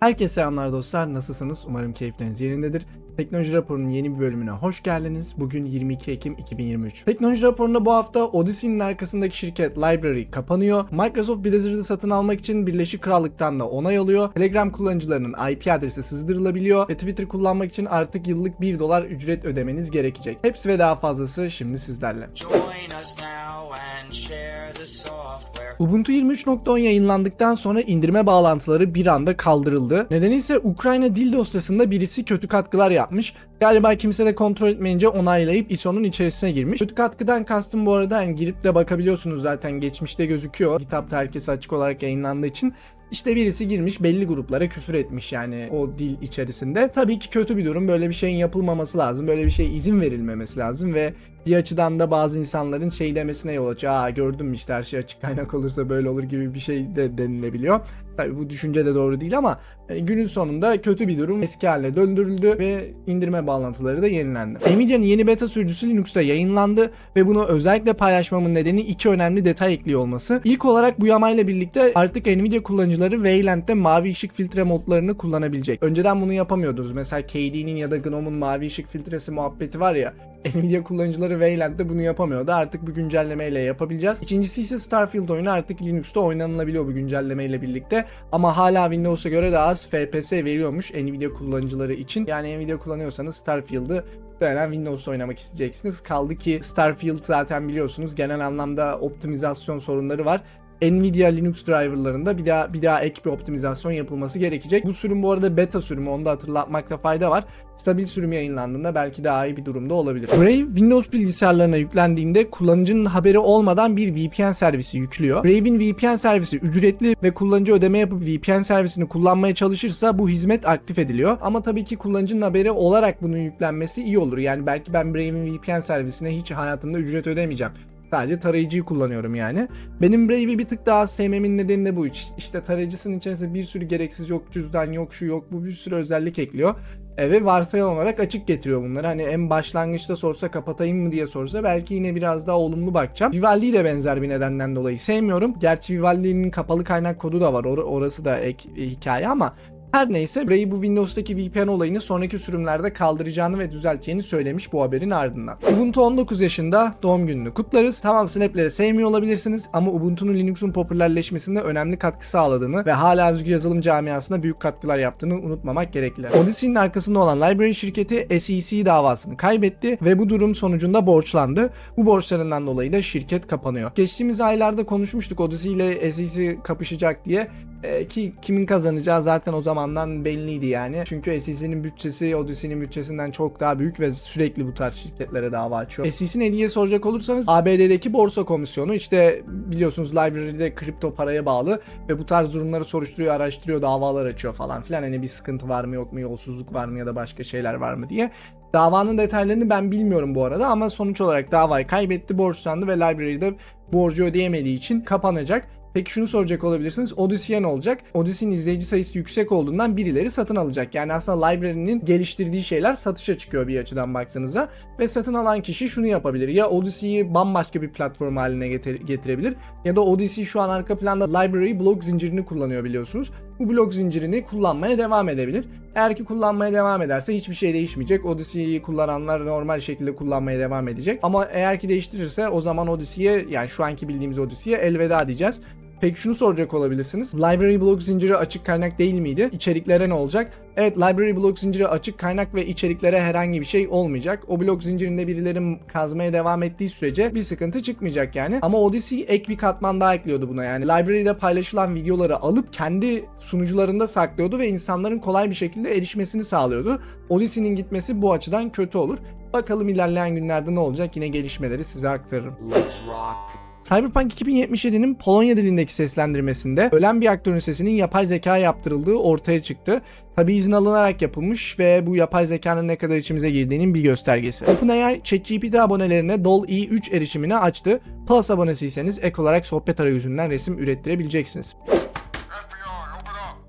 Herkese selamlar dostlar. Nasılsınız? Umarım keyifleriniz yerindedir. Teknoloji raporunun yeni bir bölümüne hoş geldiniz. Bugün 22 Ekim 2023. Teknoloji raporunda bu hafta Odyssey'nin arkasındaki şirket Library kapanıyor. Microsoft Blizzard'ı satın almak için Birleşik Krallık'tan da onay alıyor. Telegram kullanıcılarının IP adresi sızdırılabiliyor ve Twitter kullanmak için artık yıllık 1 dolar ücret ödemeniz gerekecek. Hepsi ve daha fazlası şimdi sizlerle. Join us now and share the software. Ubuntu 23.10 yayınlandıktan sonra indirme bağlantıları bir anda kaldırıldı. Nedeni ise Ukrayna dil dosyasında birisi kötü katkılar yapmış. Galiba kimse de kontrol etmeyince onaylayıp ISO'nun içerisine girmiş. Kötü katkıdan kastım bu arada yani girip de bakabiliyorsunuz zaten geçmişte gözüküyor. GitHub'da herkese açık olarak yayınlandığı için. İşte birisi girmiş belli gruplara küfür etmiş yani o dil içerisinde. Tabii ki kötü bir durum. Böyle bir şeyin yapılmaması lazım. Böyle bir şey izin verilmemesi lazım ve bir açıdan da bazı insanların şey demesine yol açıyor. Aa gördün mü işte her şey açık kaynak olursa böyle olur gibi bir şey de denilebiliyor. Tabii bu düşünce de doğru değil ama günün sonunda kötü bir durum eski haline döndürüldü ve indirme bağlantıları da yenilendi. Nvidia'nın yeni beta sürücüsü Linux'ta yayınlandı ve bunu özellikle paylaşmamın nedeni iki önemli detay ekliyor olması. İlk olarak bu yamayla birlikte artık Nvidia kullanıcıları Wayland'de mavi ışık filtre modlarını kullanabilecek. Önceden bunu yapamıyordunuz. Mesela KD'nin ya da GNOME'un mavi ışık filtresi muhabbeti var ya. Nvidia kullanıcıları Wayland'de bunu yapamıyordu. Artık bu güncellemeyle yapabileceğiz. İkincisi ise Starfield oyunu artık Linux'ta oynanılabiliyor bu güncellemeyle birlikte. Ama hala Windows'a göre daha az FPS veriyormuş Nvidia kullanıcıları için. Yani Nvidia kullanıyorsanız Starfield'ı muhtemelen Windows'ta oynamak isteyeceksiniz. Kaldı ki Starfield zaten biliyorsunuz genel anlamda optimizasyon sorunları var. Nvidia Linux driverlarında bir daha bir daha ek bir optimizasyon yapılması gerekecek. Bu sürüm bu arada beta sürümü onu da hatırlatmakta fayda var. Stabil sürüm yayınlandığında belki daha iyi bir durumda olabilir. Brave Windows bilgisayarlarına yüklendiğinde kullanıcının haberi olmadan bir VPN servisi yüklüyor. Brave'in VPN servisi ücretli ve kullanıcı ödeme yapıp VPN servisini kullanmaya çalışırsa bu hizmet aktif ediliyor. Ama tabii ki kullanıcının haberi olarak bunun yüklenmesi iyi olur. Yani belki ben Brave'in VPN servisine hiç hayatımda ücret ödemeyeceğim. Sadece tarayıcıyı kullanıyorum yani. Benim Brave'i bir tık daha sevmemin nedeni de bu. İşte tarayıcısının içerisinde bir sürü gereksiz yok cüzdan yok şu yok bu bir sürü özellik ekliyor. Ve varsayılan olarak açık getiriyor bunları. Hani en başlangıçta sorsa kapatayım mı diye sorsa belki yine biraz daha olumlu bakacağım. Vivaldi'yi de benzer bir nedenden dolayı sevmiyorum. Gerçi Vivaldi'nin kapalı kaynak kodu da var. Or- orası da ek e, hikaye ama her neyse Bray bu Windows'taki VPN olayını sonraki sürümlerde kaldıracağını ve düzelteceğini söylemiş bu haberin ardından. Ubuntu 19 yaşında doğum gününü kutlarız. Tamam Snap'leri sevmiyor olabilirsiniz ama Ubuntu'nun Linux'un popülerleşmesinde önemli katkı sağladığını ve hala özgür yazılım camiasına büyük katkılar yaptığını unutmamak gerekli. Odyssey'nin arkasında olan Library şirketi SEC davasını kaybetti ve bu durum sonucunda borçlandı. Bu borçlarından dolayı da şirket kapanıyor. Geçtiğimiz aylarda konuşmuştuk Odyssey ile SEC kapışacak diye. Ee, ki kimin kazanacağı zaten o zamandan belliydi yani. Çünkü SEC'nin bütçesi Odyssey'nin bütçesinden çok daha büyük ve sürekli bu tarz şirketlere dava açıyor. SEC ne diye soracak olursanız ABD'deki borsa komisyonu işte biliyorsunuz library'de kripto paraya bağlı ve bu tarz durumları soruşturuyor, araştırıyor, davalar açıyor falan filan. Hani bir sıkıntı var mı yok mu, yolsuzluk var mı ya da başka şeyler var mı diye. Davanın detaylarını ben bilmiyorum bu arada ama sonuç olarak davayı kaybetti, borçlandı ve library'de borcu ödeyemediği için kapanacak. Peki şunu soracak olabilirsiniz. Odyssey'e ne olacak? Odyssey'nin izleyici sayısı yüksek olduğundan birileri satın alacak. Yani aslında library'nin geliştirdiği şeyler satışa çıkıyor bir açıdan baktığınızda. Ve satın alan kişi şunu yapabilir. Ya Odyssey'yi bambaşka bir platform haline getir- getirebilir. Ya da Odyssey şu an arka planda library blok zincirini kullanıyor biliyorsunuz. Bu blok zincirini kullanmaya devam edebilir. Eğer ki kullanmaya devam ederse hiçbir şey değişmeyecek. Odyssey'yi kullananlar normal şekilde kullanmaya devam edecek. Ama eğer ki değiştirirse o zaman Odyssey'ye yani şu anki bildiğimiz Odyssey'ye elveda diyeceğiz. Peki şunu soracak olabilirsiniz. Library blok zinciri açık kaynak değil miydi? İçeriklere ne olacak? Evet library blok zinciri açık kaynak ve içeriklere herhangi bir şey olmayacak. O blok zincirinde birileri kazmaya devam ettiği sürece bir sıkıntı çıkmayacak yani. Ama Odyssey ek bir katman daha ekliyordu buna yani. Library'de paylaşılan videoları alıp kendi sunucularında saklıyordu ve insanların kolay bir şekilde erişmesini sağlıyordu. Odyssey'nin gitmesi bu açıdan kötü olur. Bakalım ilerleyen günlerde ne olacak yine gelişmeleri size aktarırım. Let's rock. Cyberpunk 2077'nin Polonya dilindeki seslendirmesinde ölen bir aktörün sesinin yapay zeka yaptırıldığı ortaya çıktı. Tabi izin alınarak yapılmış ve bu yapay zekanın ne kadar içimize girdiğinin bir göstergesi. OpenAI ChatGPT abonelerine DALL-E 3 erişimini açtı. Plus abonesiyseniz ek olarak sohbet arayüzünden resim ürettirebileceksiniz.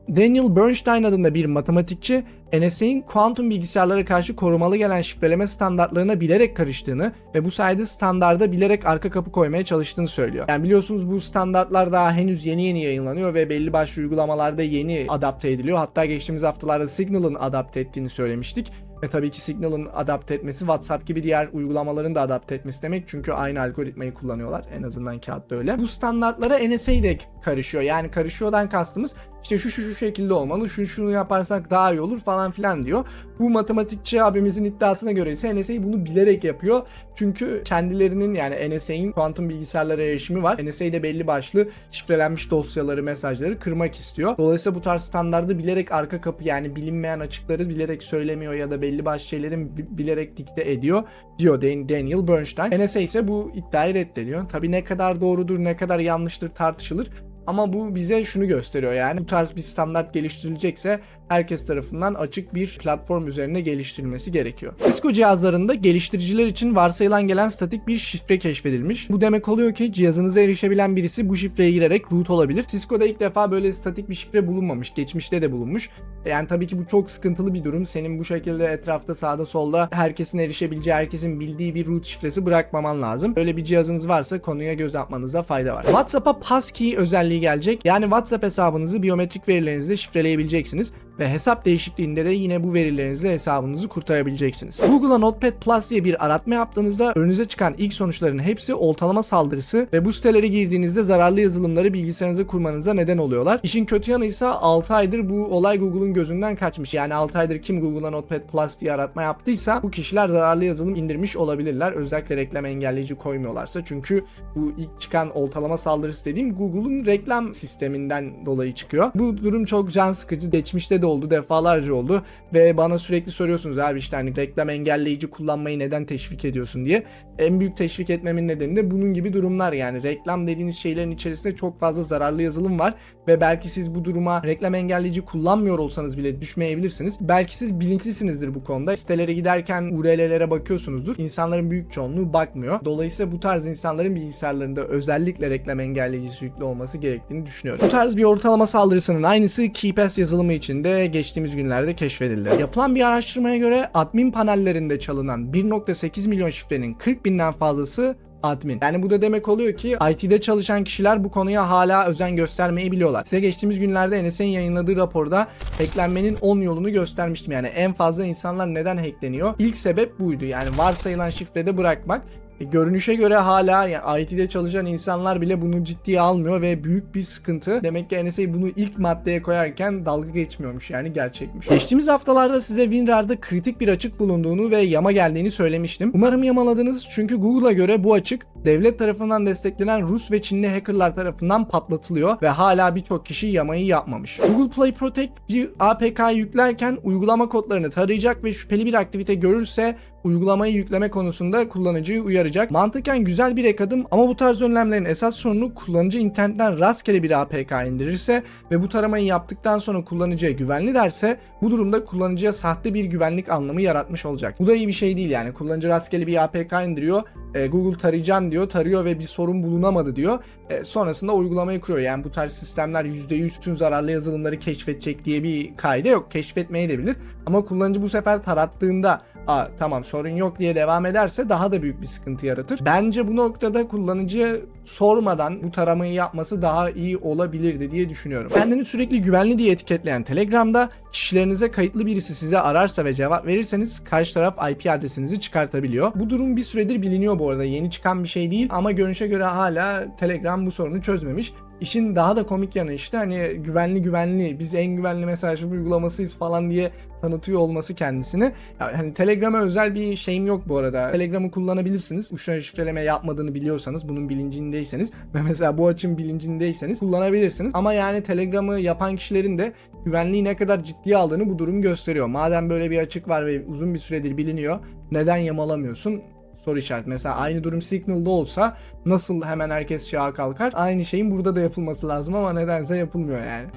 Daniel Bernstein adında bir matematikçi NSA'in kuantum bilgisayarlara karşı korumalı gelen şifreleme standartlarına bilerek karıştığını ve bu sayede standarda bilerek arka kapı koymaya çalıştığını söylüyor. Yani biliyorsunuz bu standartlar daha henüz yeni yeni yayınlanıyor ve belli başlı uygulamalarda yeni adapte ediliyor. Hatta geçtiğimiz haftalarda Signal'ın adapte ettiğini söylemiştik. Ve tabii ki Signal'ın adapte etmesi WhatsApp gibi diğer uygulamaların da adapte etmesi demek. Çünkü aynı algoritmayı kullanıyorlar. En azından kağıtta öyle. Bu standartlara NSA de karışıyor. Yani karışıyordan kastımız işte şu şu şu şekilde olmalı, şu şunu yaparsak daha iyi olur falan filan diyor. Bu matematikçi abimizin iddiasına göre ise NSA bunu bilerek yapıyor. Çünkü kendilerinin yani NSA'in kuantum bilgisayarlara erişimi var. NSA de belli başlı şifrelenmiş dosyaları, mesajları kırmak istiyor. Dolayısıyla bu tarz standardı bilerek arka kapı yani bilinmeyen açıkları bilerek söylemiyor ya da belli başlı şeylerin bi- bilerek dikte ediyor diyor Dan- Daniel Bernstein. NSA ise bu iddiayı reddediyor. Tabii ne kadar doğrudur, ne kadar yanlıştır tartışılır. Ama bu bize şunu gösteriyor yani bu tarz bir standart geliştirilecekse herkes tarafından açık bir platform üzerine geliştirilmesi gerekiyor. Cisco cihazlarında geliştiriciler için varsayılan gelen statik bir şifre keşfedilmiş. Bu demek oluyor ki cihazınıza erişebilen birisi bu şifreye girerek root olabilir. Cisco'da ilk defa böyle statik bir şifre bulunmamış. Geçmişte de bulunmuş. Yani tabii ki bu çok sıkıntılı bir durum. Senin bu şekilde etrafta sağda solda herkesin erişebileceği, herkesin bildiği bir root şifresi bırakmaman lazım. Öyle bir cihazınız varsa konuya göz atmanıza fayda var. WhatsApp'a passkey özelliği gelecek. Yani WhatsApp hesabınızı biyometrik verilerinizle şifreleyebileceksiniz ve hesap değişikliğinde de yine bu verilerinizle hesabınızı kurtarabileceksiniz. Google'a Notepad Plus diye bir aratma yaptığınızda önünüze çıkan ilk sonuçların hepsi oltalama saldırısı ve bu sitelere girdiğinizde zararlı yazılımları bilgisayarınıza kurmanıza neden oluyorlar. İşin kötü yanı ise 6 aydır bu olay Google'un gözünden kaçmış. Yani 6 aydır kim Google'a Notepad Plus diye aratma yaptıysa bu kişiler zararlı yazılım indirmiş olabilirler. Özellikle reklam engelleyici koymuyorlarsa. Çünkü bu ilk çıkan oltalama saldırısı dediğim Google'un reklam sisteminden dolayı çıkıyor. Bu durum çok can sıkıcı. Geçmişte de oldu, defalarca oldu ve bana sürekli soruyorsunuz abi işte hani reklam engelleyici kullanmayı neden teşvik ediyorsun diye. En büyük teşvik etmemin nedeni de bunun gibi durumlar yani reklam dediğiniz şeylerin içerisinde çok fazla zararlı yazılım var ve belki siz bu duruma reklam engelleyici kullanmıyor olsanız bile düşmeyebilirsiniz. Belki siz bilinçlisinizdir bu konuda. Sitelere giderken URL'lere bakıyorsunuzdur. İnsanların büyük çoğunluğu bakmıyor. Dolayısıyla bu tarz insanların bilgisayarlarında özellikle reklam engelleyicisi yüklü olması gerektiğini düşünüyorum. Bu tarz bir ortalama saldırısının aynısı KeePass yazılımı için de geçtiğimiz günlerde keşfedildi. Yapılan bir araştırmaya göre admin panellerinde çalınan 1.8 milyon şifrenin 40 binden fazlası admin. Yani bu da demek oluyor ki IT'de çalışan kişiler bu konuya hala özen göstermeyi biliyorlar. Size geçtiğimiz günlerde NSA'nin yayınladığı raporda hacklenmenin 10 yolunu göstermiştim. Yani en fazla insanlar neden hackleniyor? İlk sebep buydu. Yani varsayılan şifrede bırakmak. E, görünüşe göre hala yani IT'de çalışan insanlar bile bunu ciddiye almıyor ve büyük bir sıkıntı. Demek ki NSA bunu ilk maddeye koyarken dalga geçmiyormuş yani gerçekmiş. Geçtiğimiz haftalarda size WinRAR'da kritik bir açık bulunduğunu ve yama geldiğini söylemiştim. Umarım yamaladınız çünkü Google'a göre bu açık devlet tarafından desteklenen Rus ve Çinli hackerlar tarafından patlatılıyor ve hala birçok kişi yamayı yapmamış. Google Play Protect bir APK yüklerken uygulama kodlarını tarayacak ve şüpheli bir aktivite görürse uygulamayı yükleme konusunda kullanıcıyı uyaracak. Mantıken güzel bir ek adım ama bu tarz önlemlerin esas sorunu kullanıcı internetten rastgele bir APK indirirse ve bu taramayı yaptıktan sonra kullanıcıya güvenli derse bu durumda kullanıcıya sahte bir güvenlik anlamı yaratmış olacak. Bu da iyi bir şey değil yani kullanıcı rastgele bir APK indiriyor e, Google tarayacağım diyor tarıyor ve bir sorun bulunamadı diyor E, sonrasında uygulamayı kuruyor yani bu tarz sistemler %100 tüm zararlı yazılımları keşfedecek diye bir kaide yok keşfetmeye de bilir ama kullanıcı bu sefer tarattığında Aa, tamam sorun yok diye devam ederse daha da büyük bir sıkıntı yaratır. Bence bu noktada kullanıcıya sormadan bu taramayı yapması daha iyi olabilirdi diye düşünüyorum. Kendini sürekli güvenli diye etiketleyen Telegram'da kişilerinize kayıtlı birisi size ararsa ve cevap verirseniz karşı taraf IP adresinizi çıkartabiliyor. Bu durum bir süredir biliniyor bu arada. Yeni çıkan bir şey değil ama görünüşe göre hala Telegram bu sorunu çözmemiş. İşin daha da komik yanı işte hani güvenli güvenli biz en güvenli mesaj uygulamasıyız falan diye tanıtıyor olması kendisini. Yani hani Telegram'a özel bir şeyim yok bu arada. Telegram'ı kullanabilirsiniz. Uçtan şifreleme yapmadığını biliyorsanız, bunun bilincindeyseniz ve mesela bu açın bilincindeyseniz kullanabilirsiniz. Ama yani Telegram'ı yapan kişilerin de güvenliği ne kadar ciddiye aldığını bu durum gösteriyor. Madem böyle bir açık var ve uzun bir süredir biliniyor, neden yamalamıyorsun? Soru işareti. Mesela aynı durum Signal'da olsa nasıl hemen herkes şaha kalkar? Aynı şeyin burada da yapılması lazım ama nedense yapılmıyor yani.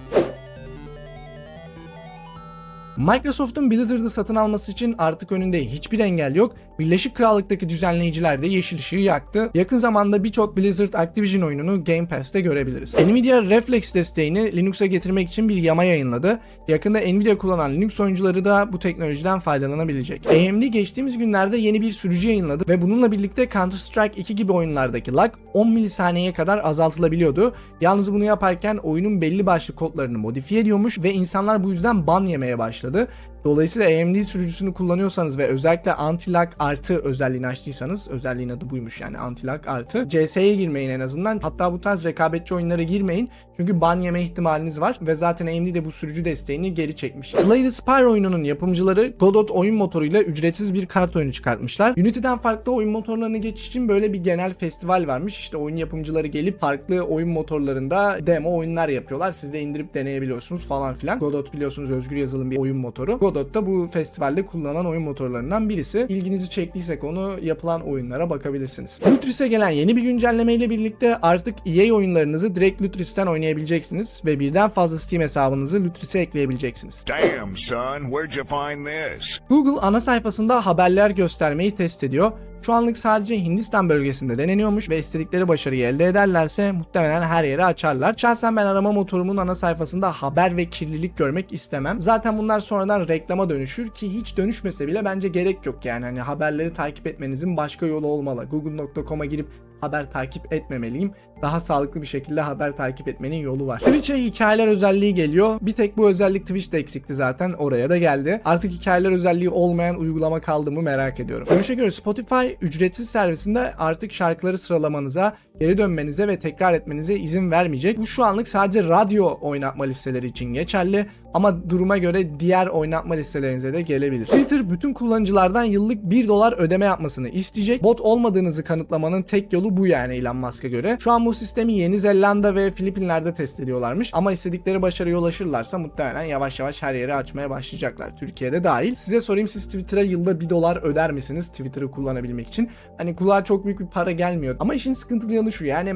Microsoft'un Blizzard'ı satın alması için artık önünde hiçbir engel yok. Birleşik Krallık'taki düzenleyiciler de yeşil ışığı yaktı. Yakın zamanda birçok Blizzard Activision oyununu Game Pass'te görebiliriz. Nvidia Reflex desteğini Linux'a getirmek için bir yama yayınladı. Yakında Nvidia kullanan Linux oyuncuları da bu teknolojiden faydalanabilecek. AMD geçtiğimiz günlerde yeni bir sürücü yayınladı ve bununla birlikte Counter-Strike 2 gibi oyunlardaki lag 10 milisaniyeye kadar azaltılabiliyordu. Yalnız bunu yaparken oyunun belli başlı kodlarını modifiye ediyormuş ve insanlar bu yüzden ban yemeye başladı başladı. Dolayısıyla AMD sürücüsünü kullanıyorsanız ve özellikle anti-lag artı özelliğini açtıysanız, özelliğin adı buymuş yani anti-lag artı, CS'ye girmeyin en azından. Hatta bu tarz rekabetçi oyunlara girmeyin. Çünkü ban yeme ihtimaliniz var ve zaten AMD de bu sürücü desteğini geri çekmiş. Slay the Spire oyununun yapımcıları Godot oyun motoruyla ücretsiz bir kart oyunu çıkartmışlar. Unity'den farklı oyun motorlarına geçiş için böyle bir genel festival varmış. İşte oyun yapımcıları gelip farklı oyun motorlarında demo oyunlar yapıyorlar. Siz de indirip deneyebiliyorsunuz falan filan. Godot biliyorsunuz özgür yazılım bir oyun motoru. Godot da bu festivalde kullanılan oyun motorlarından birisi. İlginizi çektiyse konu yapılan oyunlara bakabilirsiniz. Lutris'e gelen yeni bir güncelleme ile birlikte artık EA oyunlarınızı direkt Lutris'ten oynayabileceksiniz ve birden fazla Steam hesabınızı Lutris'e ekleyebileceksiniz. Damn, son, where'd you find this? Google ana sayfasında haberler göstermeyi test ediyor. Şu anlık sadece Hindistan bölgesinde deneniyormuş ve istedikleri başarıyı elde ederlerse muhtemelen her yere açarlar. Şahsen ben arama motorumun ana sayfasında haber ve kirlilik görmek istemem. Zaten bunlar sonradan reklama dönüşür ki hiç dönüşmese bile bence gerek yok yani. Hani haberleri takip etmenizin başka yolu olmalı. Google.com'a girip haber takip etmemeliyim. Daha sağlıklı bir şekilde haber takip etmenin yolu var. Twitch'e hikayeler özelliği geliyor. Bir tek bu özellik Twitch'te eksikti zaten. Oraya da geldi. Artık hikayeler özelliği olmayan uygulama kaldı mı merak ediyorum. Görüşe göre Spotify ücretsiz servisinde artık şarkıları sıralamanıza, geri dönmenize ve tekrar etmenize izin vermeyecek. Bu şu anlık sadece radyo oynatma listeleri için geçerli ama duruma göre diğer oynatma listelerinize de gelebilir. Twitter bütün kullanıcılardan yıllık 1 dolar ödeme yapmasını isteyecek. Bot olmadığınızı kanıtlamanın tek yolu bu yani Elon Musk'a göre. Şu an bu sistemi Yeni Zelanda ve Filipinler'de test ediyorlarmış ama istedikleri başarıya ulaşırlarsa muhtemelen yavaş yavaş her yere açmaya başlayacaklar. Türkiye'de dahil. Size sorayım siz Twitter'a yılda 1 dolar öder misiniz Twitter'ı kullanabilmek için? Hani kulağa çok büyük bir para gelmiyor. Ama işin sıkıntılı yanı şu yani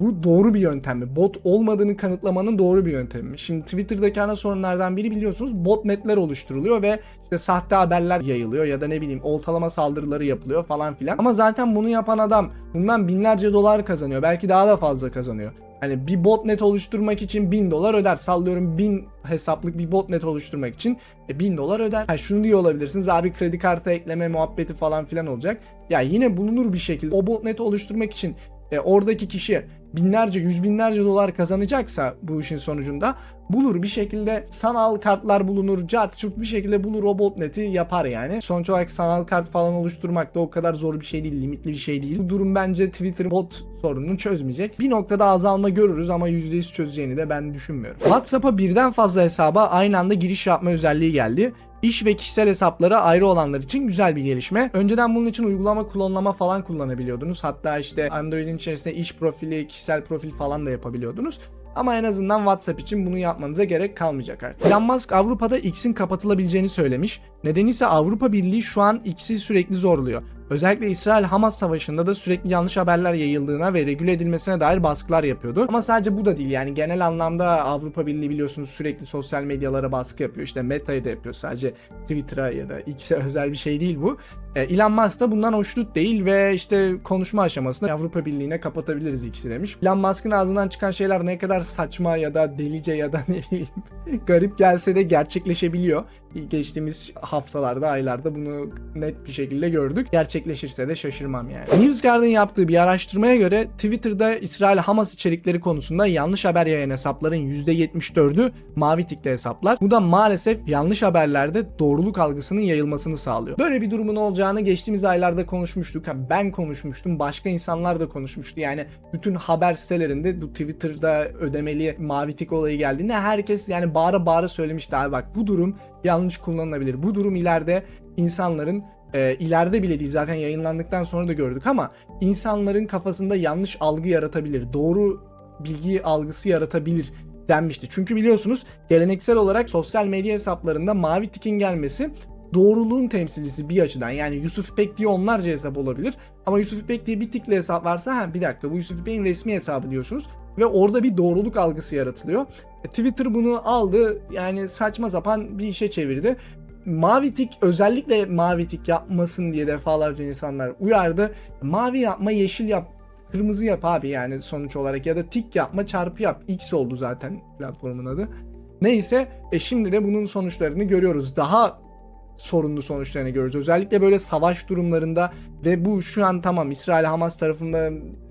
bu doğru bir yöntem mi? Bot olmadığını kanıtlamanın doğru bir yöntemi mi? Şimdi Twitter'daki ana sorunlardan biri biliyorsunuz botnetler oluşturuluyor ve işte sahte haberler yayılıyor ya da ne bileyim oltalama saldırıları yapılıyor falan filan. Ama zaten bunu yapan adam bundan binlerce dolar kazanıyor. Belki daha da fazla kazanıyor. Hani bir botnet oluşturmak için 1000 dolar öder. Sallıyorum 1000 hesaplık bir botnet oluşturmak için e, 1000 dolar öder. Ha şunu diyor olabilirsiniz abi kredi kartı ekleme muhabbeti falan filan olacak. Ya yine bulunur bir şekilde o botneti oluşturmak için e, oradaki kişi binlerce yüz binlerce dolar kazanacaksa bu işin sonucunda bulur bir şekilde sanal kartlar bulunur cart çurt bir şekilde bulur o botneti yapar yani. Sonuç olarak sanal kart falan oluşturmak da o kadar zor bir şey değil limitli bir şey değil. Bu durum bence Twitter bot sorununu çözmeyecek. Bir noktada azalma görürüz ama %100 çözeceğini de ben düşünmüyorum. WhatsApp'a birden fazla hesaba aynı anda giriş yapma özelliği geldi. İş ve kişisel hesapları ayrı olanlar için güzel bir gelişme. Önceden bunun için uygulama klonlama falan kullanabiliyordunuz. Hatta işte Android'in içerisinde iş profili, kişisel profil falan da yapabiliyordunuz. Ama en azından WhatsApp için bunu yapmanıza gerek kalmayacak artık. Elon Musk Avrupa'da X'in kapatılabileceğini söylemiş. Nedeni ise Avrupa Birliği şu an X'i sürekli zorluyor. Özellikle İsrail-Hamas savaşında da sürekli yanlış haberler yayıldığına ve regüle edilmesine dair baskılar yapıyordu. Ama sadece bu da değil yani genel anlamda Avrupa Birliği biliyorsunuz sürekli sosyal medyalara baskı yapıyor. İşte Meta'yı da yapıyor sadece Twitter'a ya da X'e özel bir şey değil bu. E, Elon Musk da bundan hoşnut değil ve işte konuşma aşamasında Avrupa Birliği'ne kapatabiliriz X'i demiş. Elon Musk'ın ağzından çıkan şeyler ne kadar saçma ya da delice ya da ne bileyim garip gelse de gerçekleşebiliyor. Geçtiğimiz haftalarda, aylarda bunu net bir şekilde gördük. Gerçekleşirse de şaşırmam yani. NewsGuard'ın yaptığı bir araştırmaya göre Twitter'da İsrail-Hamas içerikleri konusunda yanlış haber yayan hesapların %74'ü mavi tikli hesaplar. Bu da maalesef yanlış haberlerde doğruluk algısının yayılmasını sağlıyor. Böyle bir durumun olacağını geçtiğimiz aylarda konuşmuştuk. Ben konuşmuştum, başka insanlar da konuşmuştu. Yani bütün haber sitelerinde bu Twitter'da ödemeli mavi tik olayı geldiğinde herkes yani bağıra bağıra söylemişti abi bak bu durum yanlış kullanılabilir. Bu durum ileride insanların e, ileride bile değil zaten yayınlandıktan sonra da gördük ama insanların kafasında yanlış algı yaratabilir. Doğru bilgi algısı yaratabilir denmişti. Çünkü biliyorsunuz geleneksel olarak sosyal medya hesaplarında mavi tikin gelmesi doğruluğun temsilcisi bir açıdan. Yani Yusuf İpek diye onlarca hesap olabilir. Ama Yusuf İpek diye bir tikli hesap varsa ha bir dakika bu Yusuf İpek'in resmi hesabı diyorsunuz. ve orada bir doğruluk algısı yaratılıyor. E, Twitter bunu aldı yani saçma sapan bir işe çevirdi. Mavi tik özellikle mavi tik yapmasın diye defalarca insanlar uyardı. Mavi yapma yeşil yap kırmızı yap abi yani sonuç olarak ya da tik yapma çarpı yap. X oldu zaten platformun adı. Neyse e şimdi de bunun sonuçlarını görüyoruz. Daha sorunlu sonuçlarını görüyoruz. Özellikle böyle savaş durumlarında ve bu şu an tamam İsrail Hamas tarafında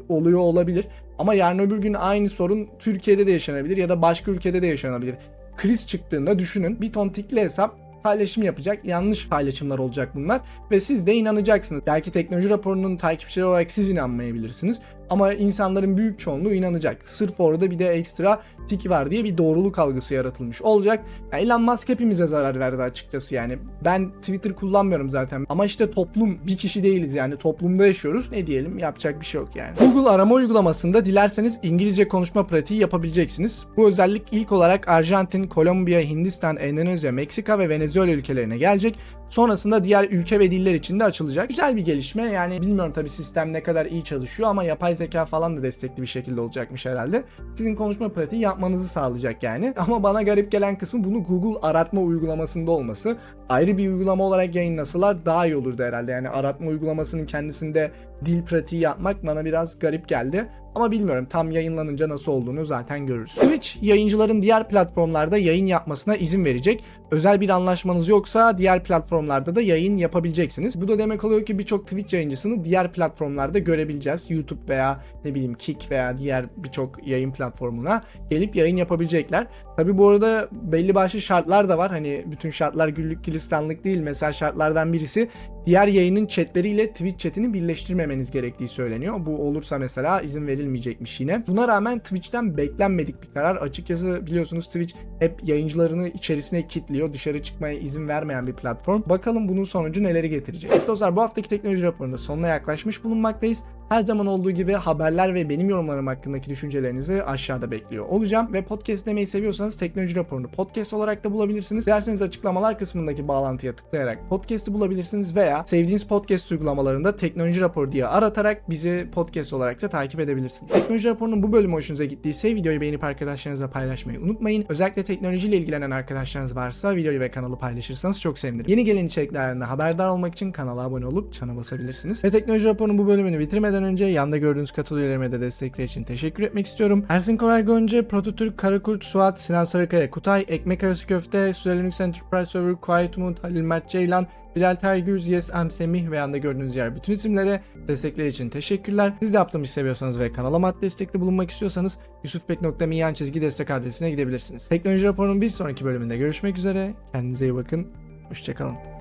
oluyor olabilir. Ama yarın öbür gün aynı sorun Türkiye'de de yaşanabilir ya da başka ülkede de yaşanabilir. Kriz çıktığında düşünün bir ton tikli hesap paylaşım yapacak. Yanlış paylaşımlar olacak bunlar ve siz de inanacaksınız. Belki teknoloji raporunun takipçileri olarak siz inanmayabilirsiniz ama insanların büyük çoğunluğu inanacak. Sırf orada bir de ekstra tik var diye bir doğruluk algısı yaratılmış olacak. Elon Musk hepimize zarar verdi açıkçası yani. Ben Twitter kullanmıyorum zaten ama işte toplum bir kişi değiliz yani toplumda yaşıyoruz. Ne diyelim yapacak bir şey yok yani. Google arama uygulamasında dilerseniz İngilizce konuşma pratiği yapabileceksiniz. Bu özellik ilk olarak Arjantin, Kolombiya, Hindistan, Endonezya, Meksika ve Venezuela ülkelerine gelecek. Sonrasında diğer ülke ve diller için de açılacak. Güzel bir gelişme. Yani bilmiyorum tabii sistem ne kadar iyi çalışıyor ama yapay zeka falan da destekli bir şekilde olacakmış herhalde. Sizin konuşma pratiği yapmanızı sağlayacak yani. Ama bana garip gelen kısmı bunu Google aratma uygulamasında olması. Ayrı bir uygulama olarak yayınlasalar daha iyi olurdu herhalde. Yani aratma uygulamasının kendisinde dil pratiği yapmak bana biraz garip geldi. Ama bilmiyorum tam yayınlanınca nasıl olduğunu zaten görürüz. Twitch yayıncıların diğer platformlarda yayın yapmasına izin verecek. Özel bir anlaşmanız yoksa diğer platformlarda da yayın yapabileceksiniz. Bu da demek oluyor ki birçok Twitch yayıncısını diğer platformlarda görebileceğiz. YouTube veya ne bileyim Kick veya diğer birçok yayın platformuna gelip yayın yapabilecekler. Tabi bu arada belli başlı şartlar da var. Hani bütün şartlar güllük gülistanlık değil. Mesela şartlardan birisi diğer yayının chatleriyle Twitch chatini birleştirmemeniz gerektiği söyleniyor. Bu olursa mesela izin verilmeyecekmiş yine. Buna rağmen Twitch'ten beklenmedik bir karar. Açıkçası biliyorsunuz Twitch hep yayıncılarını içerisine kilitliyor. Dışarı çıkmaya izin vermeyen bir platform. Bakalım bunun sonucu neleri getirecek. Evet dostlar bu haftaki teknoloji raporunda sonuna yaklaşmış bulunmaktayız. Her zaman olduğu gibi haberler ve benim yorumlarım hakkındaki düşüncelerinizi aşağıda bekliyor olacağım. Ve podcast demeyi seviyorsanız teknoloji raporunu podcast olarak da bulabilirsiniz. Dilerseniz açıklamalar kısmındaki bağlantıya tıklayarak podcast'i bulabilirsiniz veya sevdiğiniz podcast uygulamalarında teknoloji raporu diye aratarak bizi podcast olarak da takip edebilirsiniz. Teknoloji raporunun bu bölümü hoşunuza gittiyse videoyu beğenip arkadaşlarınızla paylaşmayı unutmayın. Özellikle teknolojiyle ilgilenen arkadaşlarınız varsa videoyu ve kanalı paylaşırsanız çok sevinirim. Yeni gelen içeriklerden de haberdar olmak için kanala abone olup çana basabilirsiniz. Ve teknoloji raporunun bu bölümünü bitirmeden önce yanda gördüğünüz katıl üyelerime de destekleri için teşekkür etmek istiyorum. Ersin Koray Gonca, Prototürk, Karakurt, Suat, Sinan Sarıkaya, Kutay, Ekmek Arası Köfte, Süre Linux Enterprise Server, Quiet Umut, Halil Mert Ceylan, Bilal Tergüz, Yes M Semih ve yanda gördüğünüz yer bütün isimlere destekleri için teşekkürler. Siz de yaptığımı seviyorsanız ve kanalıma maddi destekte bulunmak istiyorsanız yusufbek.mi çizgi destek adresine gidebilirsiniz. Teknoloji raporunun bir sonraki bölümünde görüşmek üzere. Kendinize iyi bakın. Hoşçakalın.